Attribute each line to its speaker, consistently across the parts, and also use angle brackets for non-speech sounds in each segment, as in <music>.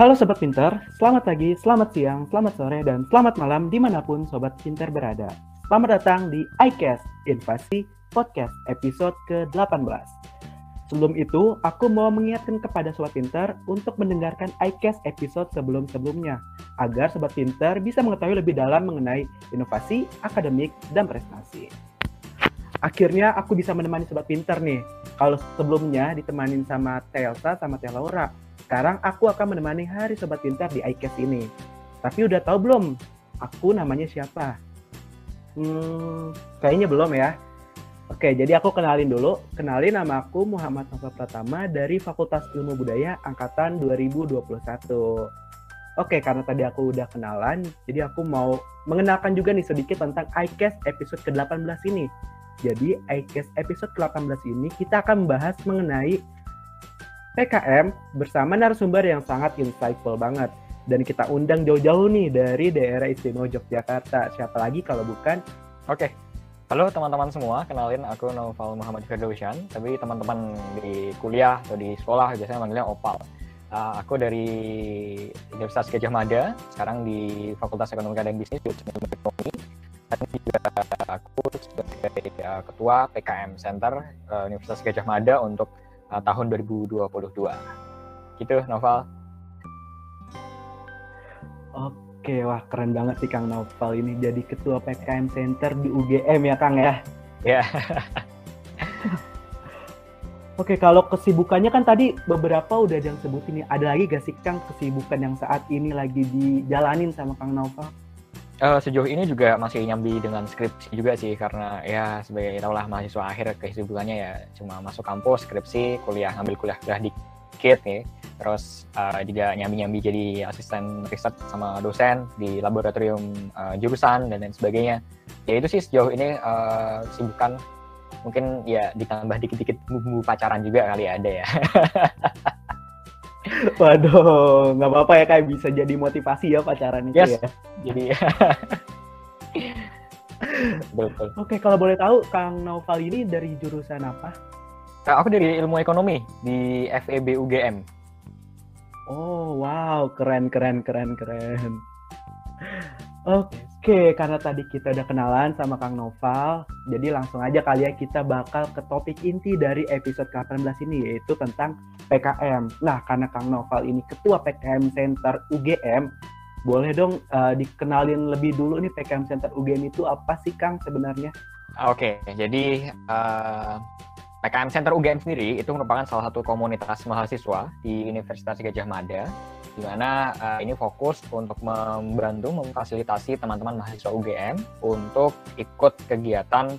Speaker 1: Halo Sobat Pinter, selamat pagi, selamat siang, selamat sore, dan selamat malam di mana pun Sobat Pinter berada. Selamat datang di iCast Invasi Podcast episode ke-18. Sebelum itu, aku mau mengingatkan kepada Sobat Pinter untuk mendengarkan iCast episode sebelum-sebelumnya, agar Sobat Pinter bisa mengetahui lebih dalam mengenai inovasi, akademik, dan prestasi. Akhirnya aku bisa menemani Sobat Pinter nih. Kalau sebelumnya ditemanin sama Telsa sama Teh Laura, sekarang aku akan menemani Hari Sobat Pintar di iCast ini. Tapi udah tahu belum? Aku namanya siapa? Hmm, kayaknya belum ya. Oke, jadi aku kenalin dulu. Kenalin nama aku Muhammad Nova Pratama dari Fakultas Ilmu Budaya Angkatan 2021. Oke, karena tadi aku udah kenalan, jadi aku mau mengenalkan juga nih sedikit tentang iCast episode ke-18 ini. Jadi, iCast episode ke-18 ini kita akan membahas mengenai PKM bersama narasumber yang sangat insightful banget. Dan kita undang jauh-jauh nih dari daerah istimewa Yogyakarta. Siapa lagi kalau bukan?
Speaker 2: Oke, halo teman-teman semua. Kenalin aku Noval Muhammad Firdausian. Tapi teman-teman di kuliah atau di sekolah biasanya manggilnya Opal. Uh, aku dari Universitas Gajah Mada, sekarang di Fakultas Ekonomi dan Bisnis, Jurusan Ekonomi dan juga aku sebagai uh, ketua PKM Center uh, Universitas Gajah Mada untuk uh, tahun 2022. Gitu, Noval.
Speaker 1: Oke, wah keren banget sih Kang Noval ini jadi ketua PKM Center di UGM ya Kang ya.
Speaker 2: Ya. <laughs>
Speaker 1: Oke, kalau kesibukannya kan tadi beberapa udah yang sebutin nih. Ada lagi gak sih Kang kesibukan yang saat ini lagi dijalanin sama Kang Noval?
Speaker 2: Uh, sejauh ini juga masih nyambi dengan skripsi juga sih karena ya sebagai tau lah mahasiswa akhir kesibukannya ya cuma masuk kampus skripsi kuliah ngambil kuliah kuliah dikit nih. Terus uh, juga nyambi-nyambi jadi asisten riset sama dosen di laboratorium uh, jurusan dan lain sebagainya. Ya itu sih sejauh ini uh, kesibukan mungkin ya ditambah dikit-dikit bumbu pacaran juga kali ya ada ya <laughs>
Speaker 1: Waduh, nggak apa-apa ya kayak bisa jadi motivasi ya pacaran itu
Speaker 2: yes.
Speaker 1: ya.
Speaker 2: Jadi <laughs>
Speaker 1: betul. Oke, kalau boleh tahu Kang Naufal ini dari jurusan apa?
Speaker 2: Aku dari ilmu ekonomi di FEB UGM.
Speaker 1: Oh, wow, keren keren keren keren. Oke, Oke, karena tadi kita udah kenalan sama Kang Noval, jadi langsung aja kali ya kita bakal ke topik inti dari episode ke-18 ini, yaitu tentang PKM. Nah, karena Kang Noval ini Ketua PKM Center UGM, boleh dong uh, dikenalin lebih dulu nih PKM Center UGM itu apa sih Kang sebenarnya?
Speaker 2: Oke, jadi uh, PKM Center UGM sendiri itu merupakan salah satu komunitas mahasiswa di Universitas Gajah Mada di mana uh, ini fokus untuk membantu memfasilitasi teman-teman mahasiswa UGM untuk ikut kegiatan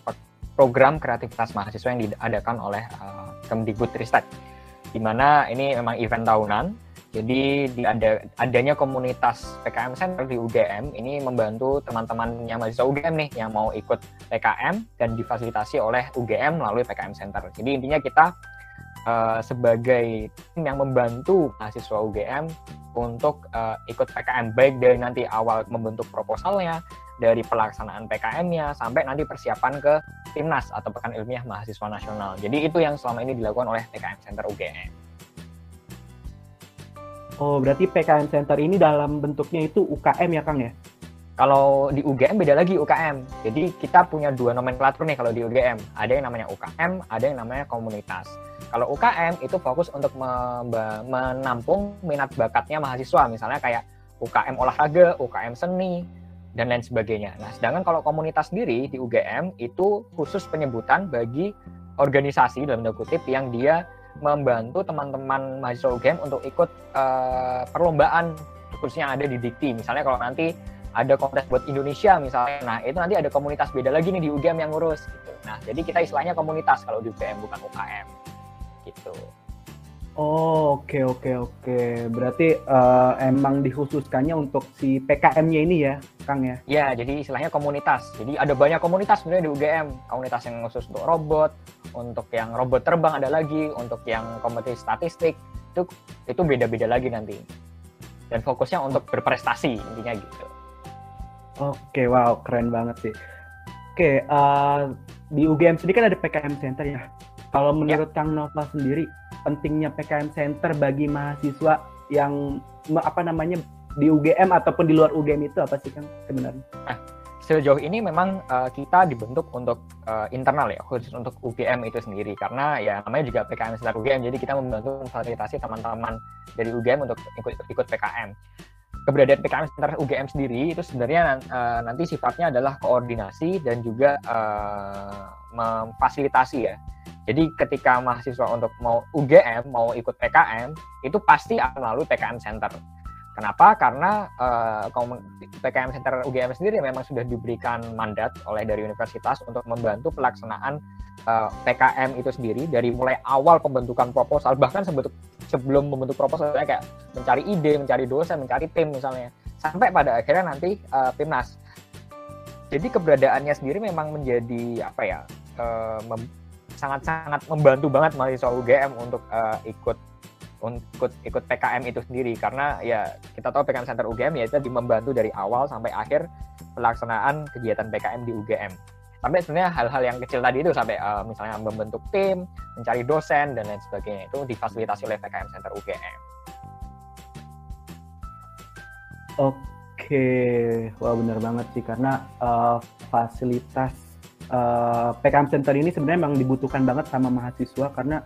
Speaker 2: program kreativitas mahasiswa yang diadakan oleh uh, Kemdikbudristek. Di mana ini memang event tahunan, jadi di ada adanya komunitas PKM Center di UGM ini membantu teman-teman yang mahasiswa UGM nih yang mau ikut PKM dan difasilitasi oleh UGM melalui PKM Center. Jadi intinya kita uh, sebagai tim yang membantu mahasiswa UGM untuk uh, ikut PKM baik dari nanti awal membentuk proposalnya, dari pelaksanaan PKM-nya sampai nanti persiapan ke timnas atau pekan ilmiah mahasiswa nasional. Jadi itu yang selama ini dilakukan oleh PKM Center UGM.
Speaker 1: Oh, berarti PKM Center ini dalam bentuknya itu UKM ya, Kang ya?
Speaker 2: Kalau di UGM beda lagi UKM. Jadi kita punya dua nomenklatur nih kalau di UGM. Ada yang namanya UKM, ada yang namanya komunitas. Kalau UKM itu fokus untuk menampung minat bakatnya mahasiswa, misalnya kayak UKM olahraga, UKM seni, dan lain sebagainya. Nah, sedangkan kalau komunitas sendiri di UGM itu khusus penyebutan bagi organisasi dalam tanda kutip yang dia membantu teman-teman mahasiswa UGM untuk ikut uh, perlombaan khususnya ada di Dikti. Misalnya kalau nanti ada kontes buat Indonesia misalnya. Nah, itu nanti ada komunitas beda lagi nih di UGM yang ngurus gitu. Nah, jadi kita istilahnya komunitas kalau di UGM bukan UKM. Gitu.
Speaker 1: Oh, oke okay, oke okay, oke. Okay. Berarti uh, emang dikhususkannya untuk si PKM-nya ini ya, Kang ya?
Speaker 2: Ya, jadi istilahnya komunitas. Jadi ada banyak komunitas sebenarnya di UGM. Komunitas yang khusus untuk robot, untuk yang robot terbang ada lagi, untuk yang kompetisi statistik itu itu beda-beda lagi nanti. Dan fokusnya untuk berprestasi intinya gitu.
Speaker 1: Oke, wow, keren banget sih. Oke, uh, di UGM sendiri kan ada PKM Center ya. Kalau menurut ya. Kang Nova sendiri, pentingnya PKM Center bagi mahasiswa yang apa namanya di UGM ataupun di luar UGM itu apa sih Kang sebenarnya?
Speaker 2: Nah, sejauh ini memang uh, kita dibentuk untuk uh, internal ya khusus untuk UGM itu sendiri karena ya namanya juga PKM Center UGM jadi kita membantu memfasilitasi teman-teman dari UGM untuk ikut ikut PKM keberadaan PKM Center UGM sendiri itu sebenarnya uh, nanti sifatnya adalah koordinasi dan juga uh, memfasilitasi ya jadi ketika mahasiswa untuk mau UGM mau ikut PKM itu pasti akan melalui PKM Center Kenapa? Karena uh, PKM Center UGM sendiri memang sudah diberikan mandat oleh dari universitas untuk membantu pelaksanaan uh, eh, PKM itu sendiri dari mulai awal pembentukan proposal bahkan sebelum membentuk proposal kayak mencari ide, mencari dosen, mencari tim misalnya sampai pada akhirnya nanti uh, PIMNAS. Jadi keberadaannya sendiri memang menjadi apa ya? Sangat-sangat membantu banget mahasiswa UGM untuk uh, ikut untuk ikut PKM itu sendiri karena ya kita tahu PKM Center UGM ya itu membantu dari awal sampai akhir pelaksanaan kegiatan PKM di UGM. Sampai sebenarnya hal-hal yang kecil tadi itu sampai uh, misalnya membentuk tim, mencari dosen dan lain sebagainya itu difasilitasi oleh PKM Center UGM.
Speaker 1: Oke, wah benar banget sih karena uh, fasilitas uh, PKM Center ini sebenarnya memang dibutuhkan banget sama mahasiswa karena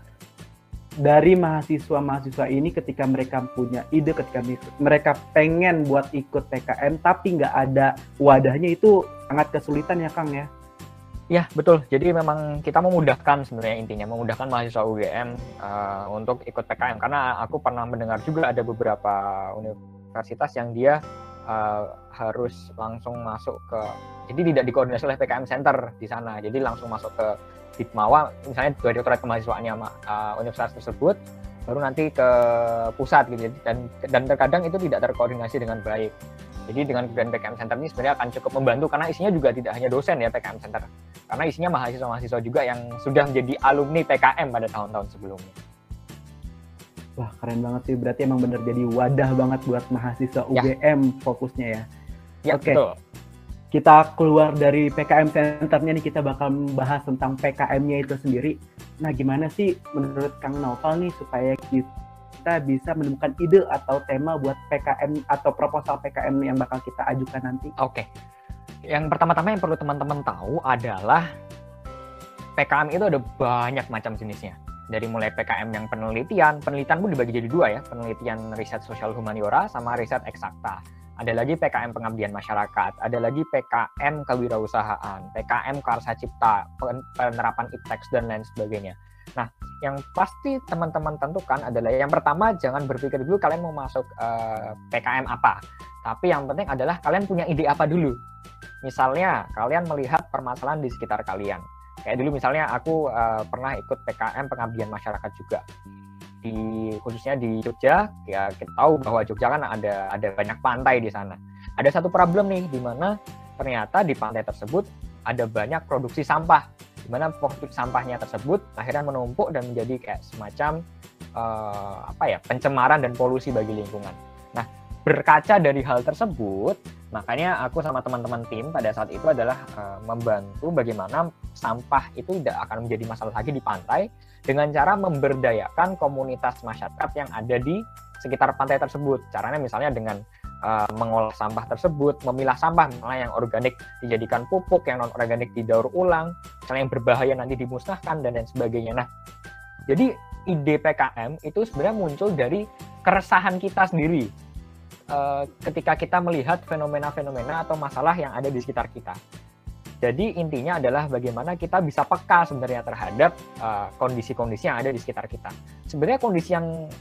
Speaker 1: dari mahasiswa-mahasiswa ini ketika mereka punya ide, ketika mereka pengen buat ikut PKM tapi nggak ada wadahnya itu sangat kesulitan ya Kang ya?
Speaker 2: Ya betul. Jadi memang kita memudahkan sebenarnya intinya memudahkan mahasiswa UGM uh, untuk ikut PKM karena aku pernah mendengar juga ada beberapa universitas yang dia uh, harus langsung masuk ke jadi tidak dikoordinasi oleh PKM Center di sana. Jadi langsung masuk ke Hitmawa misalnya direktorat kemahasiswaannya uh, universitas tersebut baru nanti ke pusat gitu dan dan terkadang itu tidak terkoordinasi dengan baik. Jadi dengan kemudian PKM Center ini sebenarnya akan cukup membantu karena isinya juga tidak hanya dosen ya PKM Center. Karena isinya mahasiswa-mahasiswa juga yang sudah menjadi alumni PKM pada tahun-tahun sebelumnya.
Speaker 1: Wah keren banget sih, berarti emang bener jadi wadah banget buat mahasiswa UGM ya. fokusnya ya.
Speaker 2: Ya, Oke. Okay. betul
Speaker 1: kita keluar dari PKM Centernya nih kita bakal membahas tentang PKM-nya itu sendiri. Nah, gimana sih menurut Kang Novel nih supaya kita bisa menemukan ide atau tema buat PKM atau proposal PKM yang bakal kita ajukan nanti?
Speaker 2: Oke. Yang pertama-tama yang perlu teman-teman tahu adalah PKM itu ada banyak macam jenisnya. Dari mulai PKM yang penelitian, penelitian pun dibagi jadi dua ya, penelitian riset sosial humaniora sama riset eksakta ada lagi PKM pengabdian masyarakat, ada lagi PKM kewirausahaan, PKM karsa cipta, penerapan IPTEX dan lain sebagainya. Nah, yang pasti teman-teman tentukan adalah yang pertama jangan berpikir dulu kalian mau masuk eh, PKM apa, tapi yang penting adalah kalian punya ide apa dulu. Misalnya kalian melihat permasalahan di sekitar kalian. Kayak dulu misalnya aku uh, pernah ikut PKM pengabdian masyarakat juga di khususnya di Jogja ya kita tahu bahwa Jogja kan ada ada banyak pantai di sana. Ada satu problem nih di mana ternyata di pantai tersebut ada banyak produksi sampah di mana produksi sampahnya tersebut akhirnya menumpuk dan menjadi kayak semacam uh, apa ya pencemaran dan polusi bagi lingkungan. Nah, berkaca dari hal tersebut, makanya aku sama teman-teman tim pada saat itu adalah uh, membantu bagaimana sampah itu tidak akan menjadi masalah lagi di pantai dengan cara memberdayakan komunitas masyarakat yang ada di sekitar pantai tersebut. Caranya misalnya dengan uh, mengolah sampah tersebut, memilah sampah misalnya yang organik dijadikan pupuk, yang non organik didaur ulang, misalnya yang berbahaya nanti dimusnahkan dan lain sebagainya. Nah, jadi ide PKM itu sebenarnya muncul dari keresahan kita sendiri uh, ketika kita melihat fenomena-fenomena atau masalah yang ada di sekitar kita. Jadi intinya adalah bagaimana kita bisa peka sebenarnya terhadap uh, kondisi-kondisi yang ada di sekitar kita. Sebenarnya kondisi yang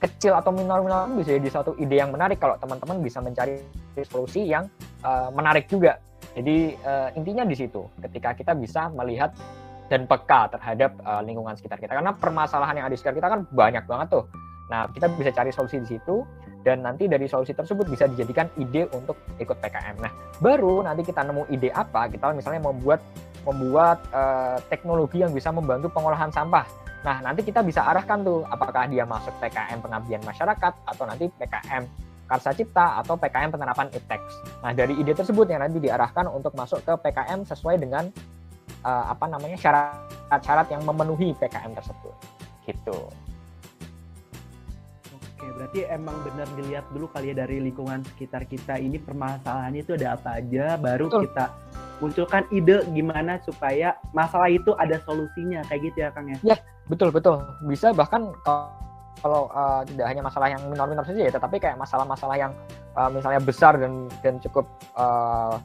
Speaker 2: kecil atau minor-minor bisa jadi suatu ide yang menarik kalau teman-teman bisa mencari solusi yang uh, menarik juga. Jadi uh, intinya di situ, ketika kita bisa melihat dan peka terhadap uh, lingkungan sekitar kita. Karena permasalahan yang ada di sekitar kita kan banyak banget tuh. Nah, kita bisa cari solusi di situ dan nanti dari solusi tersebut bisa dijadikan ide untuk ikut PKM. Nah, baru nanti kita nemu ide apa, kita misalnya membuat membuat uh, teknologi yang bisa membantu pengolahan sampah. Nah, nanti kita bisa arahkan tuh apakah dia masuk PKM pengabdian masyarakat atau nanti PKM Karsa Cipta atau PKM penerapan IPTEX. Nah, dari ide tersebut yang nanti diarahkan untuk masuk ke PKM sesuai dengan uh, apa namanya syarat-syarat yang memenuhi PKM tersebut. Gitu.
Speaker 1: Oke, berarti emang benar dilihat dulu kali ya dari lingkungan sekitar kita ini permasalahannya itu ada apa aja, baru Betul. kita munculkan ide gimana supaya masalah itu ada solusinya kayak gitu ya Kang ya.
Speaker 2: Ya, betul betul. Bisa bahkan kalau uh, tidak hanya masalah yang minor-minor saja ya, tetapi kayak masalah-masalah yang uh, misalnya besar dan dan cukup uh,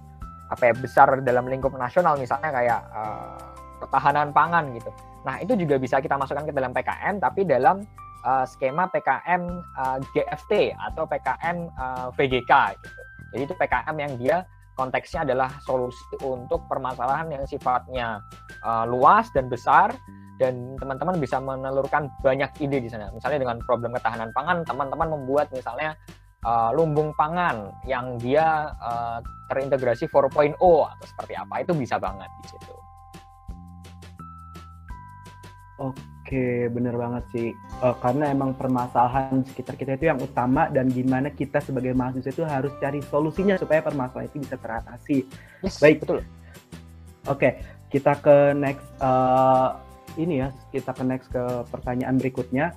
Speaker 2: apa ya besar dalam lingkup nasional misalnya kayak uh, ketahanan pangan gitu. Nah, itu juga bisa kita masukkan ke dalam PKM tapi dalam uh, skema PKM uh, GFT atau PKM uh, VGK gitu. Jadi itu PKM yang dia konteksnya adalah solusi untuk permasalahan yang sifatnya uh, luas dan besar dan teman-teman bisa menelurkan banyak ide di sana. Misalnya dengan problem ketahanan pangan, teman-teman membuat misalnya uh, lumbung pangan yang dia uh, terintegrasi 4.0 atau seperti apa itu bisa banget di situ.
Speaker 1: Oke, bener banget sih. Uh, karena emang permasalahan sekitar kita itu yang utama dan gimana kita sebagai mahasiswa itu harus cari solusinya supaya permasalahan itu bisa teratasi.
Speaker 2: Yes, Baik, betul.
Speaker 1: Oke, kita ke next uh, ini ya, kita ke next ke pertanyaan berikutnya.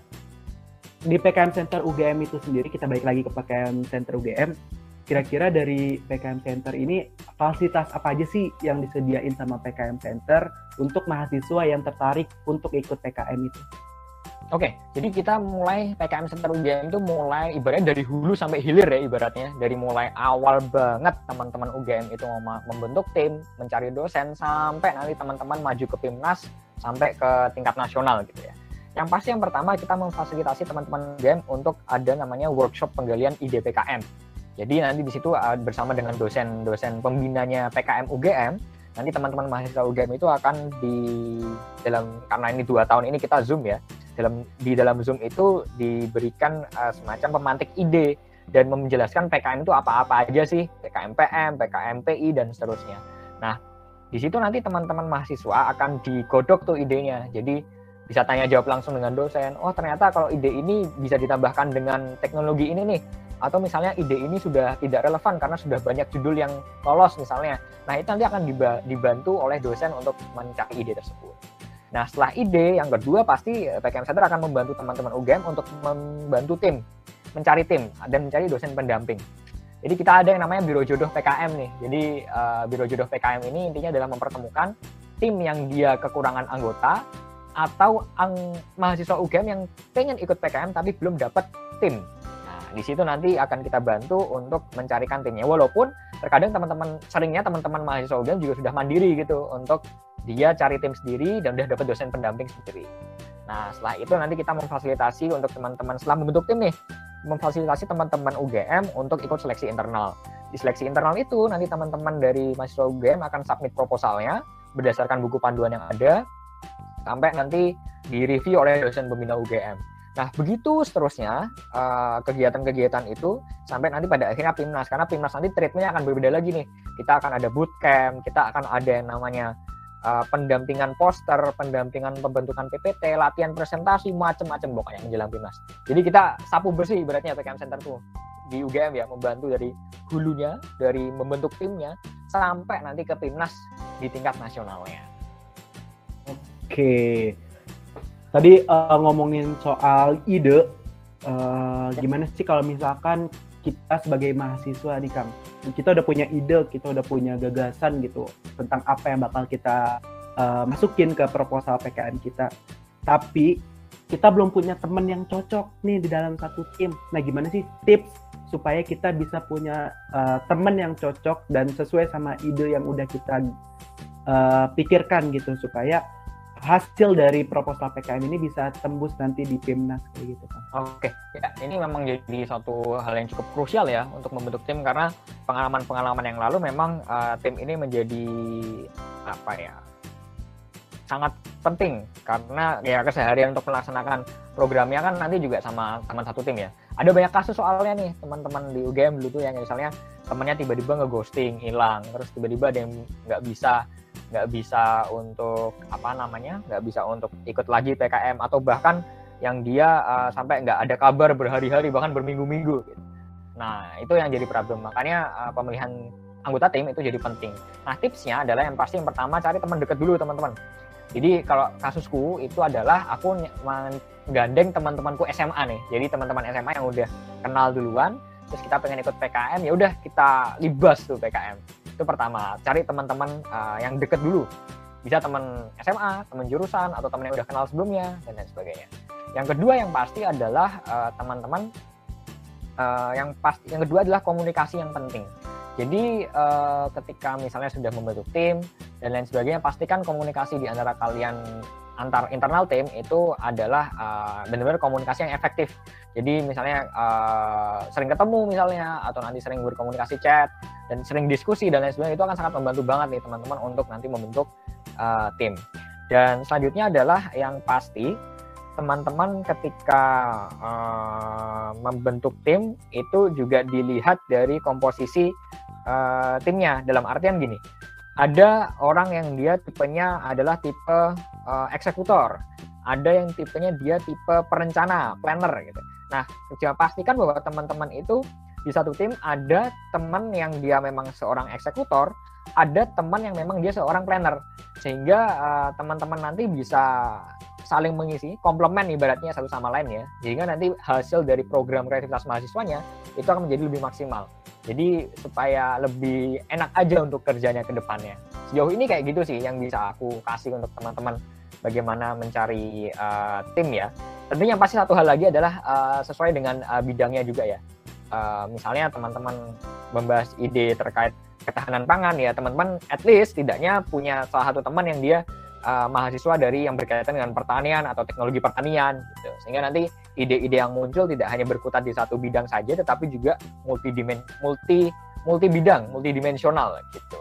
Speaker 1: Di PKM Center UGM itu sendiri, kita balik lagi ke PKM Center UGM kira-kira dari PKM Center ini fasilitas apa aja sih yang disediain sama PKM Center untuk mahasiswa yang tertarik untuk ikut PKM itu?
Speaker 2: Oke, jadi kita mulai PKM Center UGM itu mulai ibaratnya dari hulu sampai hilir ya ibaratnya. Dari mulai awal banget teman-teman UGM itu membentuk tim, mencari dosen, sampai nanti teman-teman maju ke PIMNAS, sampai ke tingkat nasional gitu ya. Yang pasti yang pertama kita memfasilitasi teman-teman UGM untuk ada namanya workshop penggalian ide PKM jadi nanti di situ uh, bersama dengan dosen-dosen pembinanya PKM UGM, nanti teman-teman mahasiswa UGM itu akan di dalam karena ini dua tahun ini kita zoom ya, dalam di dalam zoom itu diberikan uh, semacam pemantik ide dan menjelaskan PKM itu apa-apa aja sih, PKM PM, PKM PI dan seterusnya. Nah di situ nanti teman-teman mahasiswa akan digodok tuh idenya. Jadi bisa tanya jawab langsung dengan dosen. Oh ternyata kalau ide ini bisa ditambahkan dengan teknologi ini nih atau misalnya ide ini sudah tidak relevan karena sudah banyak judul yang lolos misalnya. Nah, itu nanti akan dibantu oleh dosen untuk mencari ide tersebut. Nah, setelah ide, yang kedua pasti eh, PKM Center akan membantu teman-teman UGM untuk membantu tim, mencari tim, dan mencari dosen pendamping. Jadi kita ada yang namanya Biro Jodoh PKM nih. Jadi uh, Biro Jodoh PKM ini intinya adalah mempertemukan tim yang dia kekurangan anggota atau ang mahasiswa UGM yang pengen ikut PKM tapi belum dapat tim di situ nanti akan kita bantu untuk mencarikan timnya. Walaupun terkadang teman-teman seringnya teman-teman mahasiswa UGM juga sudah mandiri gitu untuk dia cari tim sendiri dan udah dapat dosen pendamping sendiri. Nah, setelah itu nanti kita memfasilitasi untuk teman-teman setelah membentuk tim nih, memfasilitasi teman-teman UGM untuk ikut seleksi internal. Di seleksi internal itu nanti teman-teman dari mahasiswa UGM akan submit proposalnya berdasarkan buku panduan yang ada sampai nanti direview oleh dosen pembina UGM. Nah, begitu seterusnya uh, kegiatan-kegiatan itu sampai nanti pada akhirnya PIMNAS. Karena PIMNAS nanti treatmentnya akan berbeda lagi nih. Kita akan ada bootcamp, kita akan ada yang namanya uh, pendampingan poster, pendampingan pembentukan PPT, latihan presentasi, macam-macam pokoknya menjelang PIMNAS. Jadi kita sapu bersih ibaratnya PKM Center tuh di UGM ya, membantu dari hulunya, dari membentuk timnya, sampai nanti ke PIMNAS di tingkat nasionalnya.
Speaker 1: Oke, Tadi uh, ngomongin soal ide, uh, gimana sih kalau misalkan kita sebagai mahasiswa nih Kang, kita udah punya ide, kita udah punya gagasan gitu tentang apa yang bakal kita uh, masukin ke proposal PKN kita. Tapi kita belum punya teman yang cocok nih di dalam satu tim. Nah, gimana sih tips supaya kita bisa punya uh, teman yang cocok dan sesuai sama ide yang udah kita uh, pikirkan gitu supaya hasil dari proposal PKM ini bisa tembus nanti di PIMNAS kayak gitu kan.
Speaker 2: Oke, ya ini memang jadi satu hal yang cukup krusial ya untuk membentuk tim karena pengalaman-pengalaman yang lalu memang uh, tim ini menjadi apa ya sangat penting karena ya keseharian untuk melaksanakan programnya kan nanti juga sama teman satu tim ya. Ada banyak kasus soalnya nih teman-teman di UGM dulu tuh yang misalnya temannya tiba-tiba ngeghosting, hilang, terus tiba-tiba ada yang nggak bisa nggak bisa untuk apa namanya nggak bisa untuk ikut lagi PKM atau bahkan yang dia uh, sampai nggak ada kabar berhari-hari bahkan berminggu-minggu gitu. nah itu yang jadi problem makanya uh, pemilihan anggota tim itu jadi penting nah tipsnya adalah yang pasti yang pertama cari teman dekat dulu teman-teman Jadi kalau kasusku itu adalah aku menggandeng teman-temanku SMA nih. Jadi teman-teman SMA yang udah kenal duluan, terus kita pengen ikut PKM, ya udah kita libas tuh PKM. Itu pertama, cari teman-teman uh, yang deket dulu. Bisa teman SMA, teman jurusan, atau teman yang udah kenal sebelumnya, dan lain sebagainya. Yang kedua yang pasti adalah uh, teman-teman uh, yang pasti yang kedua adalah komunikasi yang penting. Jadi uh, ketika misalnya sudah membentuk tim dan lain sebagainya, pastikan komunikasi di antara kalian antar internal tim itu adalah uh, benar-benar komunikasi yang efektif. Jadi misalnya uh, sering ketemu misalnya atau nanti sering berkomunikasi chat dan sering diskusi dan lain sebagainya itu akan sangat membantu banget nih teman-teman untuk nanti membentuk uh, tim. Dan selanjutnya adalah yang pasti teman-teman ketika uh, membentuk tim itu juga dilihat dari komposisi uh, timnya dalam artian gini ada orang yang dia tipenya adalah tipe uh, eksekutor, ada yang tipenya dia tipe perencana, planner gitu. Nah, coba pastikan bahwa teman-teman itu di satu tim ada teman yang dia memang seorang eksekutor, ada teman yang memang dia seorang planner, sehingga uh, teman-teman nanti bisa saling mengisi, komplement ibaratnya satu sama lain ya, sehingga nanti hasil dari program kreativitas mahasiswanya itu akan menjadi lebih maksimal. Jadi supaya lebih enak aja untuk kerjanya ke depannya. Sejauh ini kayak gitu sih yang bisa aku kasih untuk teman-teman bagaimana mencari uh, tim ya. Tentunya pasti satu hal lagi adalah uh, sesuai dengan uh, bidangnya juga ya. Uh, misalnya teman-teman membahas ide terkait ketahanan pangan ya teman-teman at least tidaknya punya salah satu teman yang dia uh, mahasiswa dari yang berkaitan dengan pertanian atau teknologi pertanian gitu. Sehingga nanti ide-ide yang muncul tidak hanya berkutat di satu bidang saja tetapi juga multi multi multi bidang multidimensional gitu.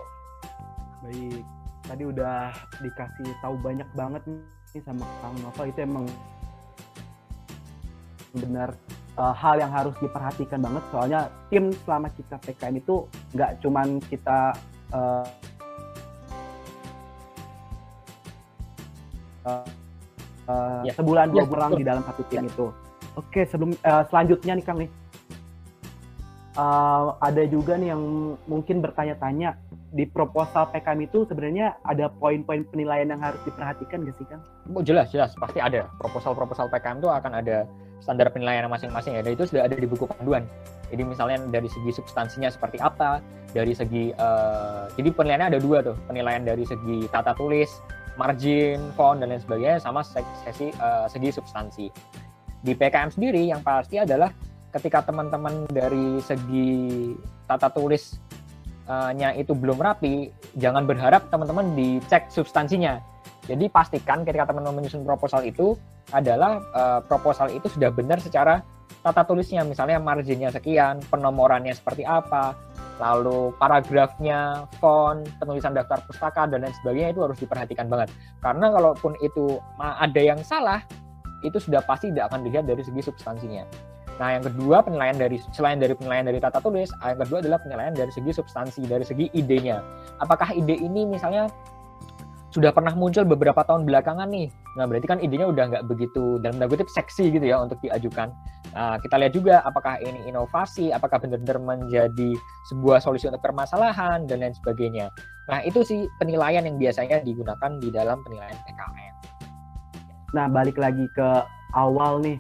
Speaker 1: Baik. Tadi udah dikasih tahu banyak banget nih sama Kang Nova itu emang benar uh, hal yang harus diperhatikan banget. Soalnya tim selama kita PKM itu nggak cuman kita uh, uh, uh, ya. sebulan dua ya, bulan di dalam satu tim ya. itu Oke, sebelum uh, selanjutnya nih Kang nih. Uh, ada juga nih yang mungkin bertanya-tanya di proposal PKM itu sebenarnya ada poin-poin penilaian yang harus diperhatikan gak sih Kang?
Speaker 2: Oh, jelas, jelas. Pasti ada. Proposal-proposal PKM itu akan ada standar penilaian masing-masing ya. Dan itu sudah ada di buku panduan. Jadi misalnya dari segi substansinya seperti apa, dari segi uh, jadi penilaiannya ada dua tuh, penilaian dari segi tata tulis, margin, font dan lain sebagainya sama sesi uh, segi substansi di PKM sendiri yang pasti adalah ketika teman-teman dari segi tata tulisnya itu belum rapi, jangan berharap teman-teman dicek substansinya. Jadi pastikan ketika teman-teman menyusun proposal itu adalah uh, proposal itu sudah benar secara tata tulisnya, misalnya marginnya sekian, penomorannya seperti apa, lalu paragrafnya, font, penulisan daftar pustaka dan lain sebagainya itu harus diperhatikan banget. Karena kalaupun itu ada yang salah, itu sudah pasti tidak akan dilihat dari segi substansinya. Nah, yang kedua penilaian dari selain dari penilaian dari tata tulis, yang kedua adalah penilaian dari segi substansi, dari segi idenya. Apakah ide ini misalnya sudah pernah muncul beberapa tahun belakangan nih? Nah, berarti kan idenya udah nggak begitu dalam tanda kutip seksi gitu ya untuk diajukan. Nah, kita lihat juga apakah ini inovasi, apakah benar-benar menjadi sebuah solusi untuk permasalahan dan lain sebagainya. Nah, itu sih penilaian yang biasanya digunakan di dalam penilaian PKM.
Speaker 1: Nah, balik lagi ke awal nih.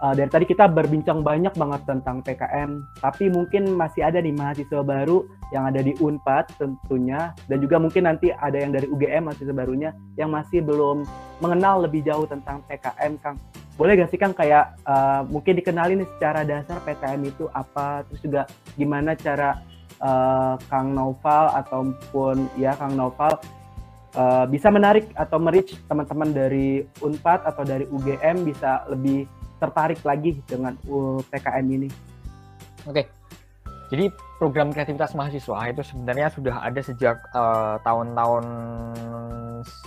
Speaker 1: Uh, dari tadi kita berbincang banyak banget tentang PKM, tapi mungkin masih ada nih mahasiswa baru yang ada di Unpad tentunya, dan juga mungkin nanti ada yang dari UGM mahasiswa barunya yang masih belum mengenal lebih jauh tentang PKM, Kang. Boleh gak sih Kang kayak uh, mungkin dikenalin secara dasar PKM itu apa, terus juga gimana cara uh, Kang Noval ataupun ya Kang Noval uh, bisa menarik atau merich teman-teman dari Unpad atau dari UGM bisa lebih tertarik lagi dengan PKM ini.
Speaker 2: Oke. Jadi program kreativitas mahasiswa itu sebenarnya sudah ada sejak uh, tahun-tahun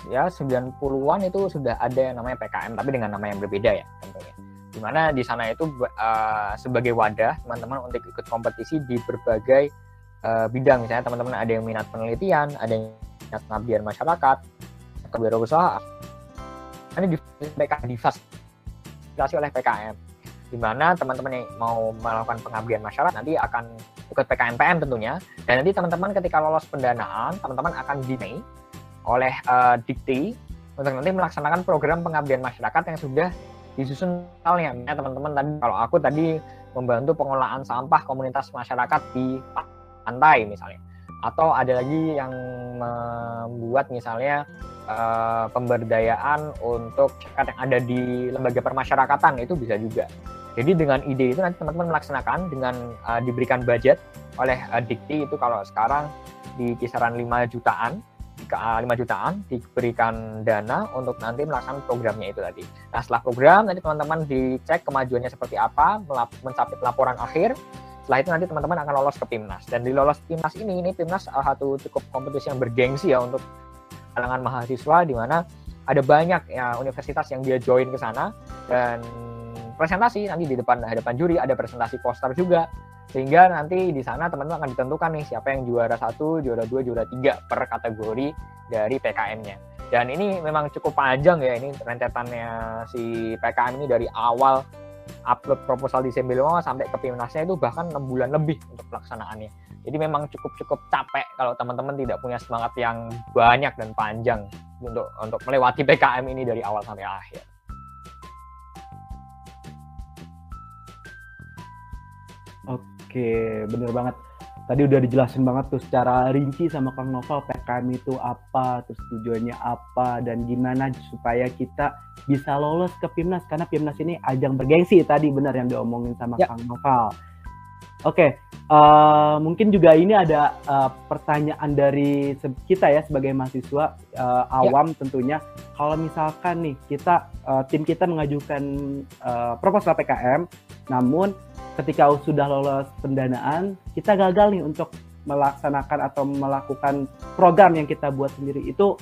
Speaker 2: ya 90-an itu sudah ada yang namanya PKM tapi dengan nama yang berbeda ya tentunya. Di mana di sana itu uh, sebagai wadah teman-teman untuk ikut kompetisi di berbagai uh, bidang misalnya teman-teman ada yang minat penelitian, ada yang pengabdian masyarakat, kewirausahaan. Ini difasilitasi oleh PKM, di mana teman-teman yang mau melakukan pengabdian masyarakat nanti akan ikut PKMPM tentunya, dan nanti teman-teman ketika lolos pendanaan, teman-teman akan dinai oleh uh, Dikti untuk nanti melaksanakan program pengabdian masyarakat yang sudah disusun misalnya teman-teman tadi kalau aku tadi membantu pengelolaan sampah komunitas masyarakat di pantai misalnya atau ada lagi yang membuat misalnya uh, pemberdayaan untuk masyarakat yang ada di lembaga permasyarakatan itu bisa juga. Jadi dengan ide itu nanti teman-teman melaksanakan dengan uh, diberikan budget oleh uh, Dikti itu kalau sekarang di kisaran 5 jutaan 5 jutaan diberikan dana untuk nanti melaksanakan programnya itu tadi. Nah setelah program nanti teman-teman dicek kemajuannya seperti apa, mencapai laporan akhir, setelah itu nanti teman-teman akan lolos ke PIMNAS. Dan di lolos PIMNAS ini, ini PIMNAS salah satu cukup kompetisi yang bergengsi ya untuk kalangan mahasiswa di mana ada banyak ya universitas yang dia join ke sana dan presentasi nanti di depan hadapan juri ada presentasi poster juga sehingga nanti di sana teman-teman akan ditentukan nih siapa yang juara satu, juara dua, juara tiga per kategori dari PKM-nya. Dan ini memang cukup panjang ya ini rentetannya si PKM ini dari awal upload proposal di Sembelongo sampai ke Pimnasnya itu bahkan enam bulan lebih untuk pelaksanaannya. Jadi memang cukup-cukup capek kalau teman-teman tidak punya semangat yang banyak dan panjang untuk untuk melewati PKM ini dari awal sampai akhir.
Speaker 1: Oke, bener banget. Tadi udah dijelasin banget tuh secara rinci sama Kang Novel PKM itu apa, terus tujuannya apa, dan gimana supaya kita bisa lolos ke PIMNAS. Karena PIMNAS ini ajang bergengsi tadi benar yang diomongin sama ya. Kang Novel. Oke, uh, mungkin juga ini ada uh, pertanyaan dari kita ya sebagai mahasiswa uh, awam ya. tentunya. Kalau misalkan nih kita uh, tim kita mengajukan uh, proposal PKM, namun ketika sudah lolos pendanaan, kita gagal nih untuk melaksanakan atau melakukan program yang kita buat sendiri itu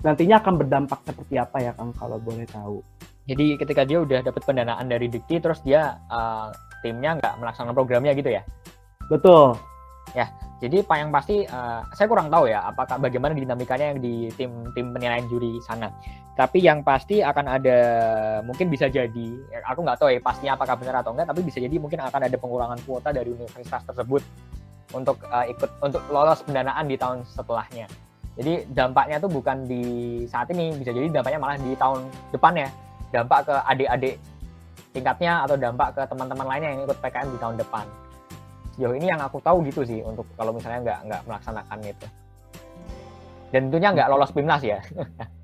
Speaker 1: nantinya akan berdampak seperti apa ya Kang kalau boleh tahu?
Speaker 2: Jadi ketika dia udah dapat pendanaan dari Dikti terus dia uh, timnya nggak melaksanakan programnya gitu ya?
Speaker 1: Betul.
Speaker 2: Ya, jadi yang pasti uh, saya kurang tahu ya apakah bagaimana dinamikanya yang di tim tim penilaian juri sana. Tapi yang pasti akan ada mungkin bisa jadi aku nggak tahu ya pastinya apakah benar atau enggak tapi bisa jadi mungkin akan ada pengurangan kuota dari universitas tersebut untuk uh, ikut untuk lolos pendanaan di tahun setelahnya. Jadi dampaknya tuh bukan di saat ini bisa jadi dampaknya malah di tahun depan ya. Dampak ke adik-adik tingkatnya atau dampak ke teman-teman lainnya yang ikut PKM di tahun depan sejauh ini yang aku tahu gitu sih untuk kalau misalnya nggak nggak melaksanakan itu. Dan tentunya nggak lolos PIMNAS ya.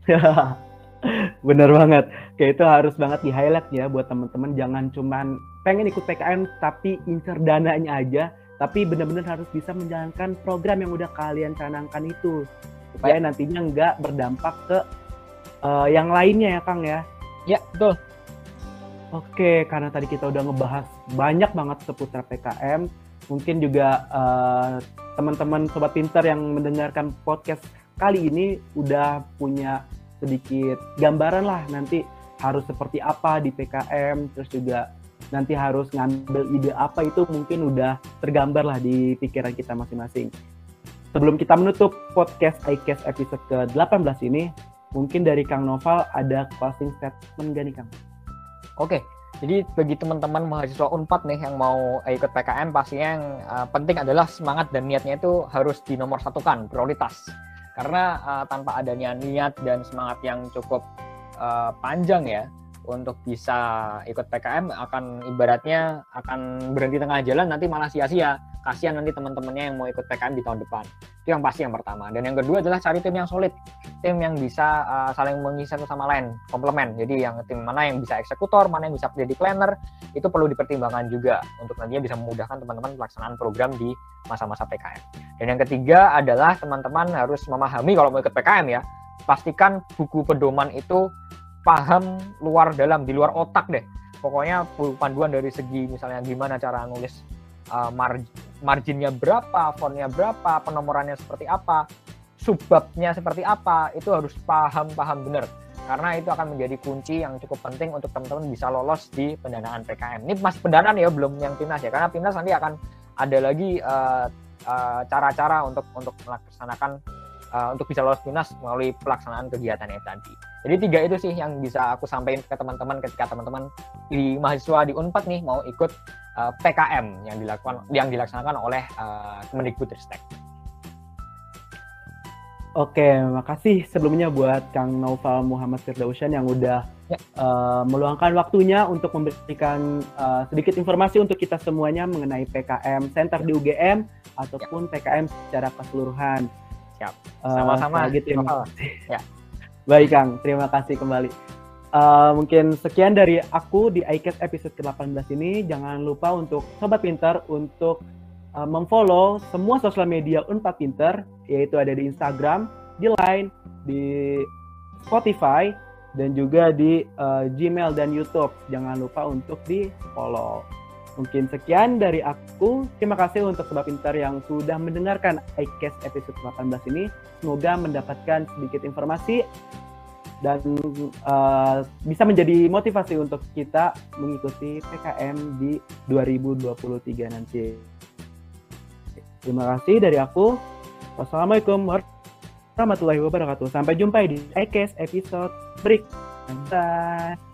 Speaker 2: <laughs>
Speaker 1: Bener banget. Kayak itu harus banget di highlight ya buat teman-teman. Jangan cuman pengen ikut PKM tapi incer dananya aja. Tapi benar-benar harus bisa menjalankan program yang udah kalian canangkan itu. Supaya ya. nantinya nggak berdampak ke uh, yang lainnya ya Kang ya.
Speaker 2: Ya betul.
Speaker 1: Oke, karena tadi kita udah ngebahas banyak banget seputar PKM, mungkin juga uh, teman-teman sobat pinter yang mendengarkan podcast kali ini udah punya sedikit gambaran lah nanti harus seperti apa di PKM terus juga nanti harus ngambil ide apa itu mungkin udah tergambar lah di pikiran kita masing-masing. Sebelum kita menutup podcast iCast episode ke-18 ini, mungkin dari Kang Noval ada closing statement gak nih Kang?
Speaker 2: Oke, jadi bagi teman-teman mahasiswa Unpad nih yang mau ikut PKM pastinya yang uh, penting adalah semangat dan niatnya itu harus dinomor satukan prioritas. Karena uh, tanpa adanya niat dan semangat yang cukup uh, panjang ya untuk bisa ikut PKM akan ibaratnya akan berhenti tengah jalan nanti malah sia-sia kasihan nanti teman-temannya yang mau ikut PKM di tahun depan. Itu yang pasti yang pertama. Dan yang kedua adalah cari tim yang solid, tim yang bisa uh, saling mengisi satu sama lain, komplement. Jadi yang tim mana yang bisa eksekutor, mana yang bisa jadi planner, itu perlu dipertimbangkan juga untuk nantinya bisa memudahkan teman-teman pelaksanaan program di masa-masa PKM. Dan yang ketiga adalah teman-teman harus memahami kalau mau ikut PKM ya, pastikan buku pedoman itu paham luar dalam, di luar otak deh. Pokoknya panduan dari segi misalnya gimana cara nulis uh, margin marginnya berapa, fontnya berapa, penomorannya seperti apa, subbabnya seperti apa, itu harus paham-paham benar. Karena itu akan menjadi kunci yang cukup penting untuk teman-teman bisa lolos di pendanaan PKM. Ini masih pendanaan ya, belum yang timnas ya. Karena timnas nanti akan ada lagi uh, uh, cara-cara untuk untuk melaksanakan uh, untuk bisa lolos timnas melalui pelaksanaan kegiatannya tadi. Jadi tiga itu sih yang bisa aku sampaikan ke teman-teman ketika teman-teman di mahasiswa di Unpad nih mau ikut uh, eh, PKM yang dilakukan yang dilaksanakan oleh uh, Kemendikbudristek.
Speaker 1: Oke, makasih sebelumnya buat Kang Naufal Muhammad Firdausyan yang udah ya. uh, meluangkan waktunya untuk memberikan uh, sedikit informasi untuk kita semuanya mengenai PKM Center di UGM ataupun ya. PKM secara keseluruhan.
Speaker 2: Siap. Sama-sama.
Speaker 1: Uh, gitu ya. ya. Baik Kang, terima kasih kembali. Uh, mungkin sekian dari aku di iCast episode ke-18 ini. Jangan lupa untuk Sobat Pinter untuk uh, memfollow semua sosial media Unpad Pinter, yaitu ada di Instagram, di Line, di Spotify, dan juga di uh, Gmail dan YouTube. Jangan lupa untuk di follow. Mungkin sekian dari aku. Terima kasih untuk Sobat Pinter yang sudah mendengarkan iCast episode 18 ini. Semoga mendapatkan sedikit informasi dan uh, bisa menjadi motivasi untuk kita mengikuti PKM di 2023 nanti. Terima kasih dari aku. Wassalamualaikum warahmatullahi wabarakatuh. Sampai jumpa di iCast episode berikutnya.